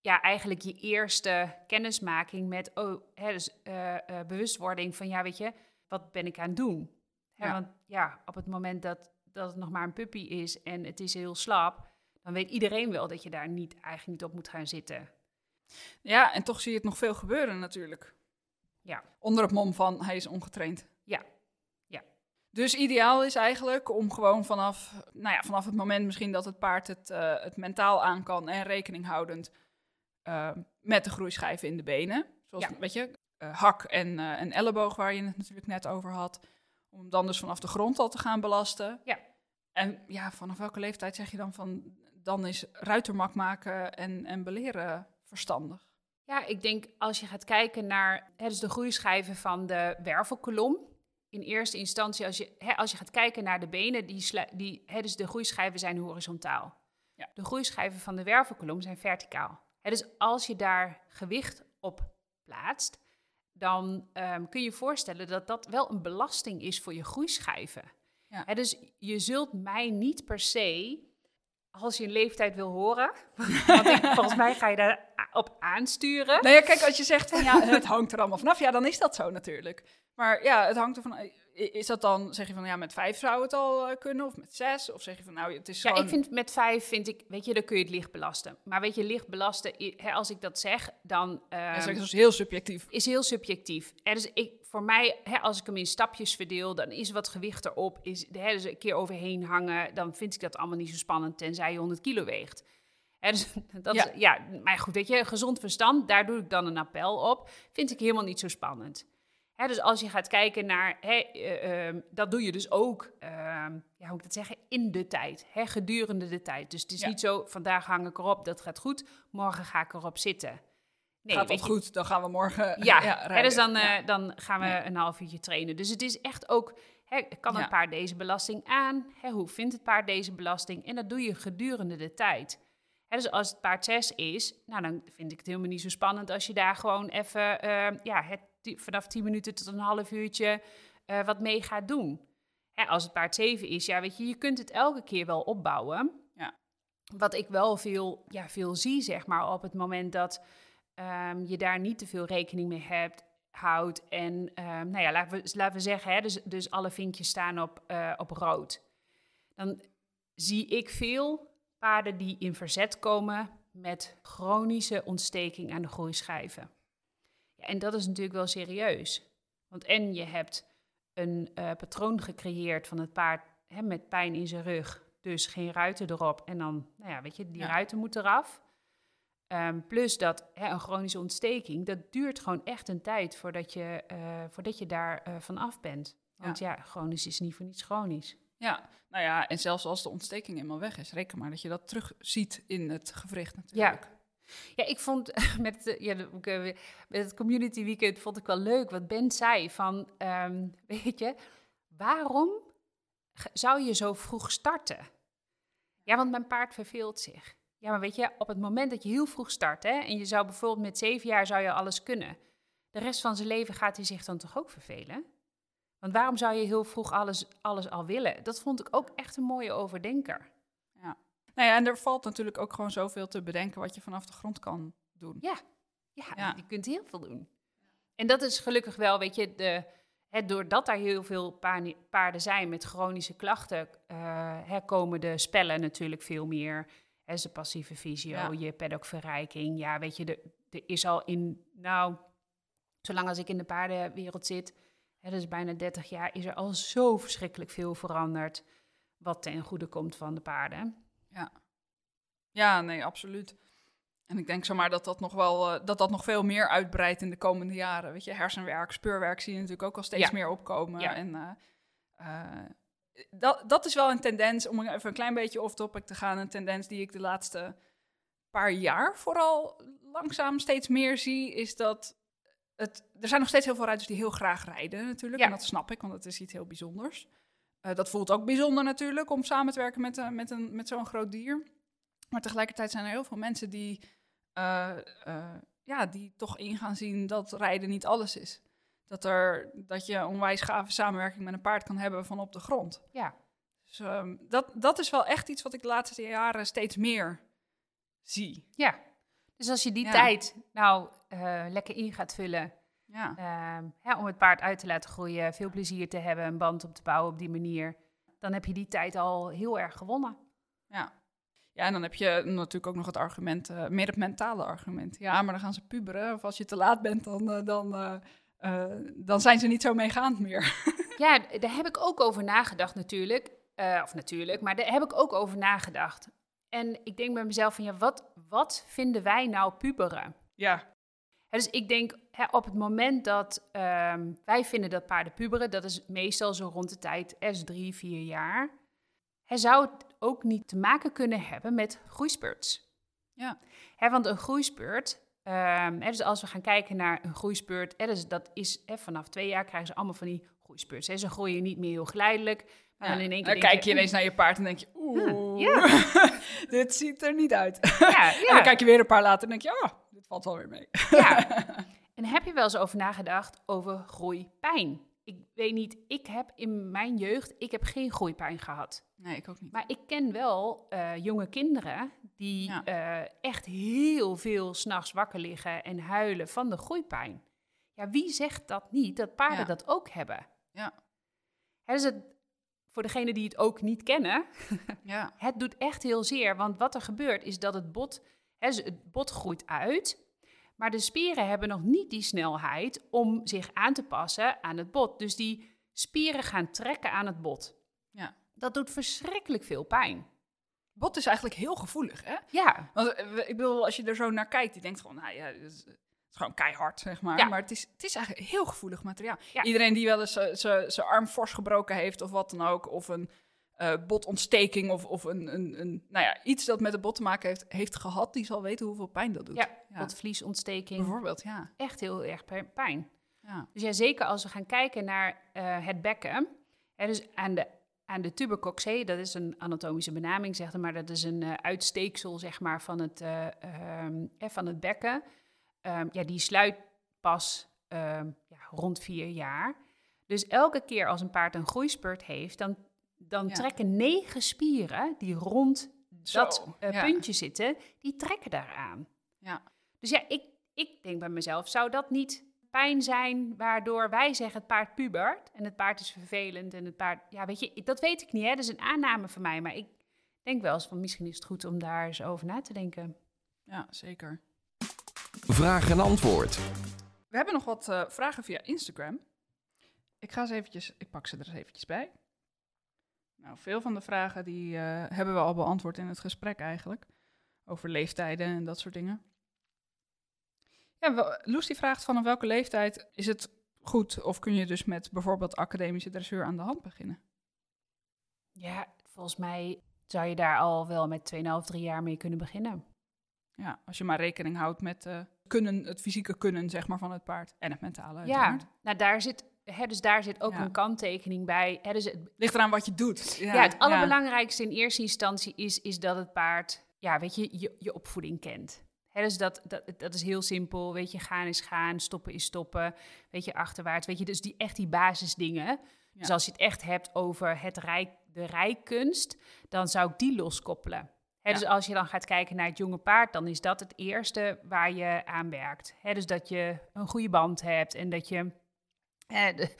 ja. eigenlijk je eerste kennismaking met oh, hè, dus, eh, eh, bewustwording van ja, weet je, wat ben ik aan het doen? Hè, Ja. Want ja, op het moment dat, dat het nog maar een puppy is en het is heel slap, dan weet iedereen wel dat je daar niet, eigenlijk niet op moet gaan zitten. Ja, en toch zie je het nog veel gebeuren natuurlijk. Ja. Onder het mom van hij is ongetraind. Ja. Dus ideaal is eigenlijk om gewoon vanaf, nou ja, vanaf het moment misschien dat het paard het, eh, het mentaal aan kan en rekening houdend eh, met de groeischijven in de benen. Zoals, Ja. weet je, eh, hak en, eh, en elleboog waar je het natuurlijk net over had. Om dan dus vanaf de grond al te gaan belasten. Ja. En ja, vanaf welke leeftijd zeg je dan van, dan is ruitermak maken en, en beleren verstandig? Ja, ik denk als je gaat kijken naar hè, dus de groeischijven van de wervelkolom. In eerste instantie, als je, hè, als je gaat kijken naar de benen, die, die, hè, dus de groeischijven zijn horizontaal. Ja. De groeischijven van de wervelkolom zijn verticaal. Hè, dus als je daar gewicht op plaatst, dan ehm, kun je voorstellen dat dat wel een belasting is voor je groeischijven. Ja. Hè, dus je zult mij niet per se, als je een leeftijd wil horen, want ik, volgens mij ga je daar op aansturen. Nou ja, kijk, als je zegt van ja, het hangt er allemaal vanaf, ja, dan is dat zo natuurlijk. Maar ja, het hangt er van. Is dat dan, zeg je van ja, met vijf zou het al eh, kunnen, of met zes? Of zeg je van nou, het is Ja, gewoon. ik vind met vijf, vind ik, weet je, dan kun je het licht belasten. Maar weet je, licht belasten, hè, als ik dat zeg, dan Ja, zeg, dat is heel subjectief. is heel subjectief. Er is, ik, voor mij, hè, als ik hem in stapjes verdeel, dan is wat gewicht erop. Is, hè, dus een keer overheen hangen, dan vind ik dat allemaal niet zo spannend, tenzij je 100 kilo weegt. Hè, dus, dat, Ja. ja. ja, maar goed, weet je, gezond verstand, daar doe ik dan een appel op. Vind ik helemaal niet zo spannend. Hè, dus als je gaat kijken naar, hè, eh, ehm, dat doe je dus ook, ehm, ja, hoe moet ik dat zeggen, in de tijd, hè, gedurende de tijd. Dus het is Ja. niet zo, vandaag hang ik erop, dat gaat goed, morgen ga ik erop zitten. Nee, Gaat dat je, goed, dan gaan we morgen ja, ja, hè, rijden. dus dan, Ja. eh, dan gaan we een half uurtje trainen. Dus het is echt ook, hè, kan het paard deze belasting aan? Hè, hoe vindt het paard deze belasting? En dat doe je gedurende de tijd. Hè, dus als het paard 6 is, nou, dan vind ik het helemaal niet zo spannend als je daar gewoon even eh, ja, het, vanaf 10 minuten tot een half uurtje eh, wat mee gaat doen. Hè, als het paard 7 is, ja, weet je, je kunt het elke keer wel opbouwen. Ja. Wat ik wel veel, ja, veel zie, zeg maar, op het moment dat ehm, je daar niet te veel rekening mee hebt, houdt. En ehm, nou ja, laten we, laten we zeggen, hè, dus, dus alle vinkjes staan op, eh, op rood. Dan zie ik veel paarden die in verzet komen met chronische ontsteking aan de groeischijven. Ja, en dat is natuurlijk wel serieus. Want en je hebt een eh, patroon gecreëerd van het paard hè, met pijn in zijn rug, dus geen ruiten erop. En dan, nou ja, weet je, die Ja. ruiten moeten eraf. Ehm, plus dat hè, een chronische ontsteking, dat duurt gewoon echt een tijd voordat je, eh, voordat je daar eh, van af bent. Want ja. chronisch is niet voor niets chronisch. Ja, nou ja, en zelfs als de ontsteking eenmaal weg is, reken maar dat je dat terug ziet in het gewricht natuurlijk. Ja, ik vond met, ja, met het community weekend vond ik wel leuk wat Ben zei van, ehm, weet je, waarom zou je zo vroeg starten? Ja, want mijn paard verveelt zich. Ja, maar weet je, op het moment dat je heel vroeg start, hè, en je zou bijvoorbeeld met zeven jaar zou je alles kunnen, de rest van zijn leven gaat hij zich dan toch ook vervelen? Want waarom zou je heel vroeg alles, alles al willen? Dat vond ik ook echt een mooie overdenker. Nou ja, en er valt natuurlijk ook gewoon zoveel te bedenken wat je vanaf de grond kan doen. Ja, ja, Ja. je kunt heel veel doen. En dat is gelukkig wel, weet je, de, hè, doordat er heel veel paarden, zijn met chronische klachten, hè, komen de spellen natuurlijk veel meer. Hè, de passieve fysio, Ja. je paddockverrijking. Ja, weet je, er, is al in, nou, zolang als ik in de paardenwereld zit, hè, dat is bijna 30 jaar, is er al zo verschrikkelijk veel veranderd. Wat ten goede komt van de paarden. Ja, nee, absoluut. En ik denk zomaar dat dat nog wel eh, dat dat nog veel meer uitbreidt in de komende jaren. Weet je, hersenwerk, speurwerk zie je natuurlijk ook al steeds Ja. meer opkomen. Ja. En eh, eh, dat, dat is wel een tendens, om even een klein beetje off-topic te gaan, een tendens die ik de laatste paar jaar vooral langzaam steeds meer zie, is dat het, er zijn nog steeds heel veel rijders die heel graag rijden natuurlijk. Ja. En dat snap ik, want het is iets heel bijzonders. Eh, dat voelt ook bijzonder natuurlijk, om samen te werken met, eh, met, een, met zo'n groot dier. Maar tegelijkertijd zijn er heel veel mensen die, eh, ja, die toch in gaan zien dat rijden niet alles is. Dat, er, dat je onwijs gave samenwerking met een paard kan hebben van op de grond. Ja. Dus ehm, dat, dat is wel echt iets wat ik de laatste jaren steeds meer zie. Ja. Dus als je die Ja. tijd nou eh, lekker in gaat vullen Ja, ehm, ja, om het paard uit te laten groeien, veel plezier te hebben, een band op te bouwen op die manier, dan heb je die tijd al heel erg gewonnen. ja. ja, en dan heb je natuurlijk ook nog het argument, eh, meer het mentale argument. Ja, maar dan gaan ze puberen. Of als je te laat bent, dan, eh, dan, eh, dan zijn ze niet zo meegaand meer. Ja, daar heb ik ook over nagedacht natuurlijk. Eh, of natuurlijk, maar daar heb ik ook over nagedacht. En ik denk bij mezelf van ja, wat, wat vinden wij nou puberen? ja, dus ik denk hè, op het moment dat ehm, wij vinden dat paarden puberen, dat is meestal zo rond de tijd S3, 4 jaar. Hè, zou het ook niet te maken kunnen hebben met groeispurts? ja, Hè, want een groeispurt, ehm, hè, dus als we gaan kijken naar een groeispurt, hè, dus dat is hè, vanaf twee jaar krijgen ze allemaal van die groeispurts. Hè. Ze groeien niet meer heel geleidelijk. Maar Ja. dan in één Dan keer denk kijk je ineens naar je paard en denk je, oeh, ja. dit ziet er niet uit. Ja, En dan kijk je weer een paar later en denk je, oh, dit valt wel weer mee. Ja. En heb je wel eens over nagedacht over groeipijn? Ik weet niet, ik heb in mijn jeugd, ik heb geen groeipijn gehad. Nee, ik ook niet. Maar ik ken wel eh, jonge kinderen die Ja. eh, echt heel veel s'nachts wakker liggen en huilen van de groeipijn. Ja, wie zegt dat niet, dat paarden Ja. dat ook hebben? Ja. Hè, dus het, voor degenen die het ook niet kennen, Ja, het doet echt heel zeer. Want wat er gebeurt is dat het bot, hè, het bot groeit uit. Maar de spieren hebben nog niet die snelheid om zich aan te passen aan het bot. Dus die spieren gaan trekken aan het bot. ja. Dat doet verschrikkelijk veel pijn. Bot is eigenlijk heel gevoelig, hè? Ja, Want eh, ik bedoel, als je er zo naar kijkt, die denkt gewoon, nou ja, het is, gewoon keihard, zeg maar. Ja. Maar het is, het is eigenlijk heel gevoelig materiaal. Ja. Iedereen die wel eens eh, zijn arm fors gebroken heeft of wat dan ook, of een eh, botontsteking of, of een, een, een, nou ja, iets dat met de bot te maken heeft, heeft gehad, die zal weten hoeveel pijn dat doet. ja, botvliesontsteking. Bijvoorbeeld, ja. Echt heel erg pijn. ja. Dus ja, zeker als we gaan kijken naar eh, het bekken. Hè, dus aan de, aan de tubercoxae, dat is een anatomische benaming, zeg maar. Dat is een eh, uitsteeksel, zeg maar, van het, eh, ehm, eh, van het bekken. Ehm, ja, die sluit pas ehm, ja, rond vier jaar. Dus elke keer als een paard een groeispurt heeft, dan, dan Ja. trekken negen spieren die rond Zo, dat eh, ja. puntje zitten, die trekken daaraan. Ja. Dus ja, ik, ik denk bij mezelf, zou dat niet pijn zijn waardoor wij zeggen het paard pubert en het paard is vervelend en het paard, ja weet je, dat weet ik niet hè, dat is een aanname van mij, maar ik denk wel eens van misschien is het goed om daar eens over na te denken. ja, zeker. Vraag en antwoord. We hebben nog wat eh, vragen via Instagram. Ik ga ze eventjes, ik pak ze er eens eventjes bij. Nou, veel van de vragen die eh, hebben we al beantwoord in het gesprek eigenlijk. Over leeftijden en dat soort dingen. Ja, wel, Loes die vraagt vanaf welke leeftijd is het goed of kun je dus met bijvoorbeeld academische dressuur aan de hand beginnen? Ja, volgens mij zou je daar al wel met 2,5, 3 jaar mee kunnen beginnen. Ja, als je maar rekening houdt met eh, kunnen, het fysieke kunnen zeg maar, van het paard en het mentale Ja, nou daar zit, hè, dus daar zit ook Ja. een kanttekening bij. Hè, dus het, Ligt eraan wat je doet. Ja, het allerbelangrijkste in eerste instantie is, is dat het paard, ja, weet je, je, je opvoeding kent. Hè, dus dat, dat, dat is heel simpel. Weet je, gaan is gaan, stoppen is stoppen. Weet je, achterwaarts. Weet je, dus die, echt die basisdingen. Dus als je het echt hebt over het rijk, de rijkunst, dan zou ik die loskoppelen. Hè, Ja. Dus als je dan gaat kijken naar het jonge paard, dan is dat het eerste waar je aan werkt. Hè, dus dat je een goede band hebt en dat je... de-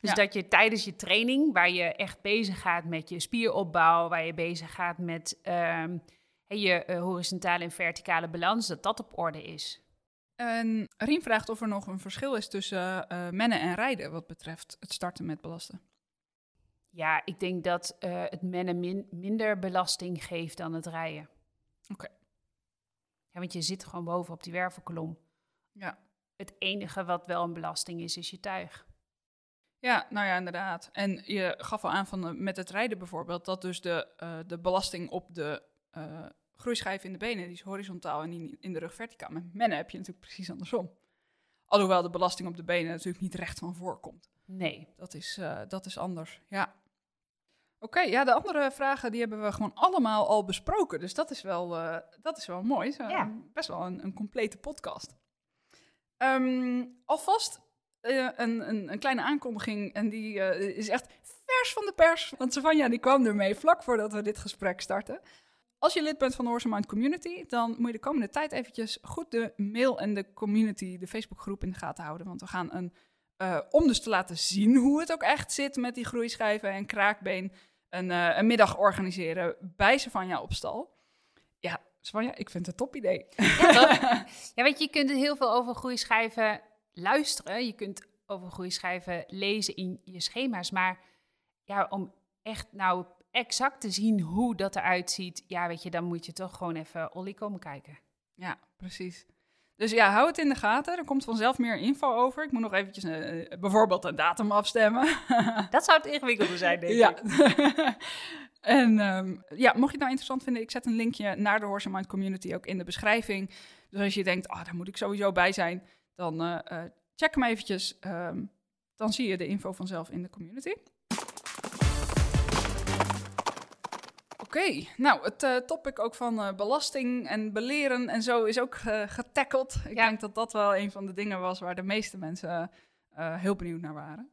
dus Ja. dat je tijdens je training, waar je echt bezig gaat met je spieropbouw, waar je bezig gaat met ehm, je eh, horizontale en verticale balans, dat dat op orde is. En Rien vraagt of er nog een verschil is tussen eh mennen en rijden wat betreft het starten met belasten. Ja, ik denk dat eh, het mennen min- minder belasting geeft dan het rijden. Oké. Ja, want je zit gewoon boven op die wervelkolom. Ja. Het enige wat wel een belasting is, is je tuig. Ja, nou ja, inderdaad. En je gaf al aan van eh, met het rijden bijvoorbeeld, dat dus de, eh, de belasting op de uh, groeischijf in de benen, die is horizontaal en in, in de rug verticaal. Met mennen heb je natuurlijk precies andersom. Alhoewel de belasting op de benen natuurlijk niet recht van voorkomt. Nee. Dat is, dat is anders, ja. Oké, ja, de andere vragen die hebben we gewoon allemaal al besproken. Dus dat is wel, dat is wel mooi. ja. Best wel een, een complete podcast. Um, alvast uh, een, een, een, kleine aankondiging en die uh, is echt vers van de pers. Want Savanja die kwam ermee vlak voordat we dit gesprek starten. Als je lid bent van de Horse Mind Community, dan moet je de komende tijd eventjes goed de mail en de community, de Facebookgroep in de gaten houden. Want we gaan een, uh, om dus te laten zien hoe het ook echt zit met die groeischijven en kraakbeen, een, een middag organiseren bij Savanja op stal. Ja, Savanja, ik vind het een top idee. Ja, ja, weet je, je kunt heel veel over groeischijven luisteren. Je kunt over groeischijven lezen in je schema's. Maar ja, om echt nou exact te zien hoe dat eruit ziet, ja, weet je, dan moet je toch gewoon even Olly komen kijken. Ja, precies. Dus ja, hou het in de gaten. Er komt vanzelf meer info over. Ik moet nog eventjes uh, bijvoorbeeld een datum afstemmen. dat zou het ingewikkelde zijn, denk ja. ik. en um, ja, mocht je het nou interessant vinden, ik zet een linkje naar de Horse Mind Community ook in de beschrijving. Dus als je denkt, ah, oh, daar moet ik sowieso bij zijn, dan uh, check hem eventjes. Um, dan zie je de info vanzelf in de community. Oké, okay, nou, het uh, topic ook van uh, belasting en beleren en zo is ook uh, getackeld. Ik ja. denk dat dat wel een van de dingen was waar de meeste mensen heel benieuwd naar waren.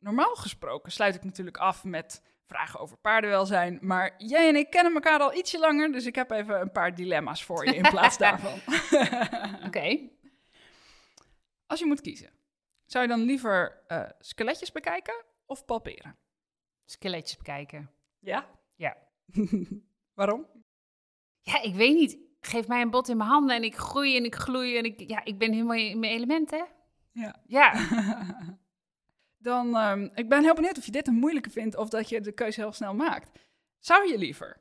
Normaal gesproken sluit ik natuurlijk af met vragen over paardenwelzijn. Maar jij en ik kennen elkaar al ietsje langer, dus ik heb even een paar dilemma's voor je in plaats daarvan. Oké. Als je moet kiezen, zou je dan liever uh, skeletjes bekijken of palperen? Skeletjes bekijken. Ja? Ja. Waarom? Ja, ik weet niet. Geef mij een bot in mijn handen en ik groei en ik gloei en ik, ja, ik ben helemaal in mijn element, hè? Ja. Ja. dan, um, ik ben heel benieuwd of je dit een moeilijke vindt of dat je de keuze heel snel maakt. Zou je liever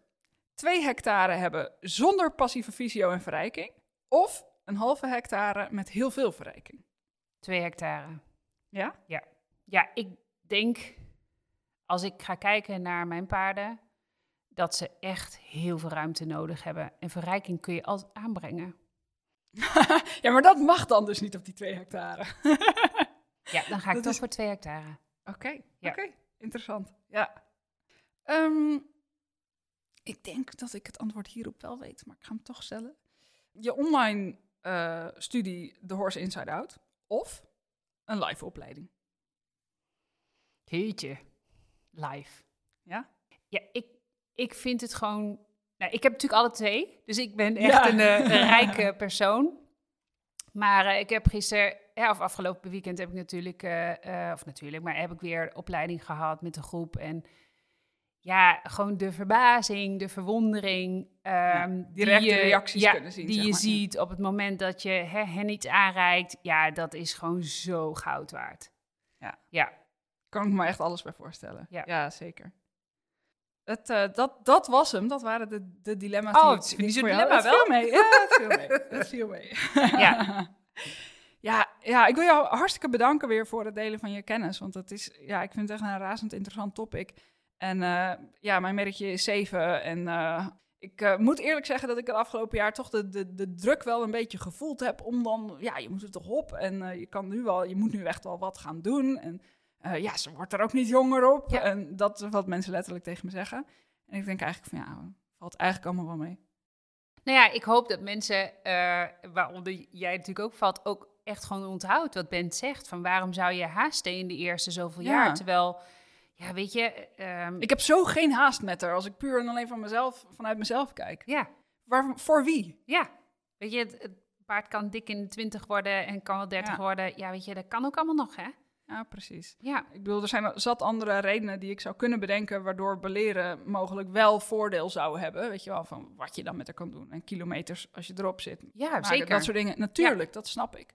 twee hectare hebben zonder passieve visio en verrijking of een halve hectare met heel veel verrijking? Twee hectare. Ja? Ja. Ja, ik denk, als ik ga kijken naar mijn paarden, dat ze echt heel veel ruimte nodig hebben. En verrijking kun je altijd aanbrengen. ja, maar dat mag dan dus niet op die twee hectare. ja, dan ga ik toch voor twee hectare. Oké, ja. oké. Interessant. Ja. Um, ik denk dat ik het antwoord hierop wel weet, maar ik ga hem toch stellen. Je online uh, studie The Horse Inside Out of een live opleiding? Heetje, live. Ja? Ja, ik, ik vind het gewoon... Nou, ik heb natuurlijk alle twee, dus ik ben echt een, een, rijke persoon. Maar uh, ik heb gisteren, ja, of afgelopen weekend heb ik natuurlijk, of natuurlijk, maar heb ik weer opleiding gehad met een groep en ja, gewoon de verbazing, de verwondering. Um, directe die je, reacties ja, kunnen zien. Die je ziet op het moment dat je hè, hen iets aanreikt. Ja, dat is gewoon zo goud waard. Ja. ja. Kan ik me echt alles bij voorstellen. Ja, ja zeker. Het, uh, dat, dat was hem. Dat waren de, de dilemma's oh, die, die, die voor dilemma wel? mee. Ja, het viel mee. viel mee. ja. Ja, ja, ik wil jou hartstikke bedanken weer voor het delen van je kennis. Want het is, ja, ik vind het echt een razend interessant topic. En uh, ja, mijn merkje is 7. En uh, ik uh, moet eerlijk zeggen dat ik het afgelopen jaar toch de, de, de druk wel een beetje gevoeld heb. Om dan, ja, je moet er toch op. En je kan nu wel, je moet nu echt wel wat gaan doen. En ja, ze wordt er ook niet jonger op. Ja. En dat is wat mensen letterlijk tegen me zeggen. En ik denk eigenlijk van ja, valt eigenlijk allemaal wel mee. Nou ja, ik hoop dat mensen, waaronder jij natuurlijk ook valt, ook echt gewoon onthoudt wat Bent zegt. Van waarom zou je haasten in de eerste zoveel Ja. jaar? Terwijl, ja, weet je... ehm, Ik heb zo geen haast met haar als ik puur en alleen van mezelf, vanuit mezelf kijk. ja, Waar, voor wie? ja. Weet je, het, het paard kan dik in de 20 worden en kan wel 30 Ja. worden. Ja, weet je, dat kan ook allemaal nog, hè? Ja, precies. Ja, Ik bedoel, er zijn zat andere redenen die ik zou kunnen bedenken waardoor beleren mogelijk wel voordeel zou hebben. Weet je wel, van wat je dan met haar kan doen. En kilometers als je erop zit. ja maken, zeker. Dat soort dingen. Natuurlijk, dat snap ik.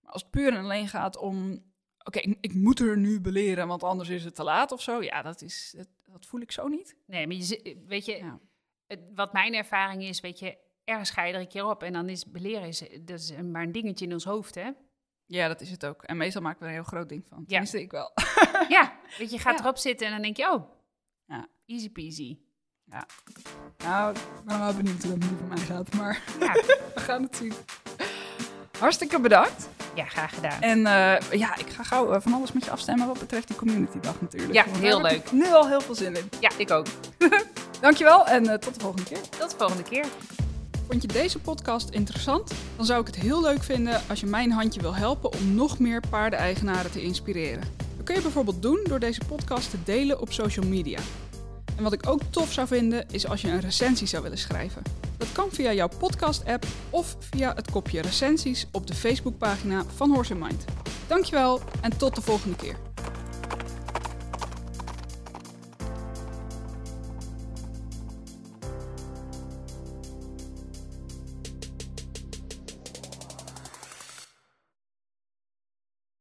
Maar als het puur en alleen gaat om... Oké, ik, ik moet er nu beleren, want anders is het te laat of zo. Ja, dat, is, dat, dat voel ik zo niet. Nee, maar je, weet je, Ja. het- wat mijn ervaring is, weet je, ergens ga je er een keer op en dan is beleren is, dat is maar een dingetje in ons hoofd, hè? Ja, dat is het ook. En meestal maken we er een heel groot ding van. Tenminste, ik wel. Ja, weet je, je gaat Ja. erop zitten en dan denk je, oh, Ja. easy peasy. Nou, ik ben wel benieuwd hoe dat nu voor mij gaat, maar Ja, we gaan het zien. Hartstikke bedankt. ja graag gedaan. En eh, ja, ik ga gauw eh, van alles met je afstemmen wat betreft die community dag natuurlijk. Ja, heel leuk. ik nu al heel veel zin in. Ja, ik ook. Dankjewel en eh, tot de volgende keer. Tot de volgende keer. Vond je deze podcast interessant? Dan zou ik het heel leuk vinden als je mijn handje wil helpen om nog meer paardeneigenaren te inspireren. Dat kun je bijvoorbeeld doen door deze podcast te delen op social media. En wat ik ook tof zou vinden is als je een recensie zou willen schrijven. Dat kan via jouw podcast-app of via het kopje recensies op de Facebookpagina van Horse in Mind. Dankjewel en tot de volgende keer.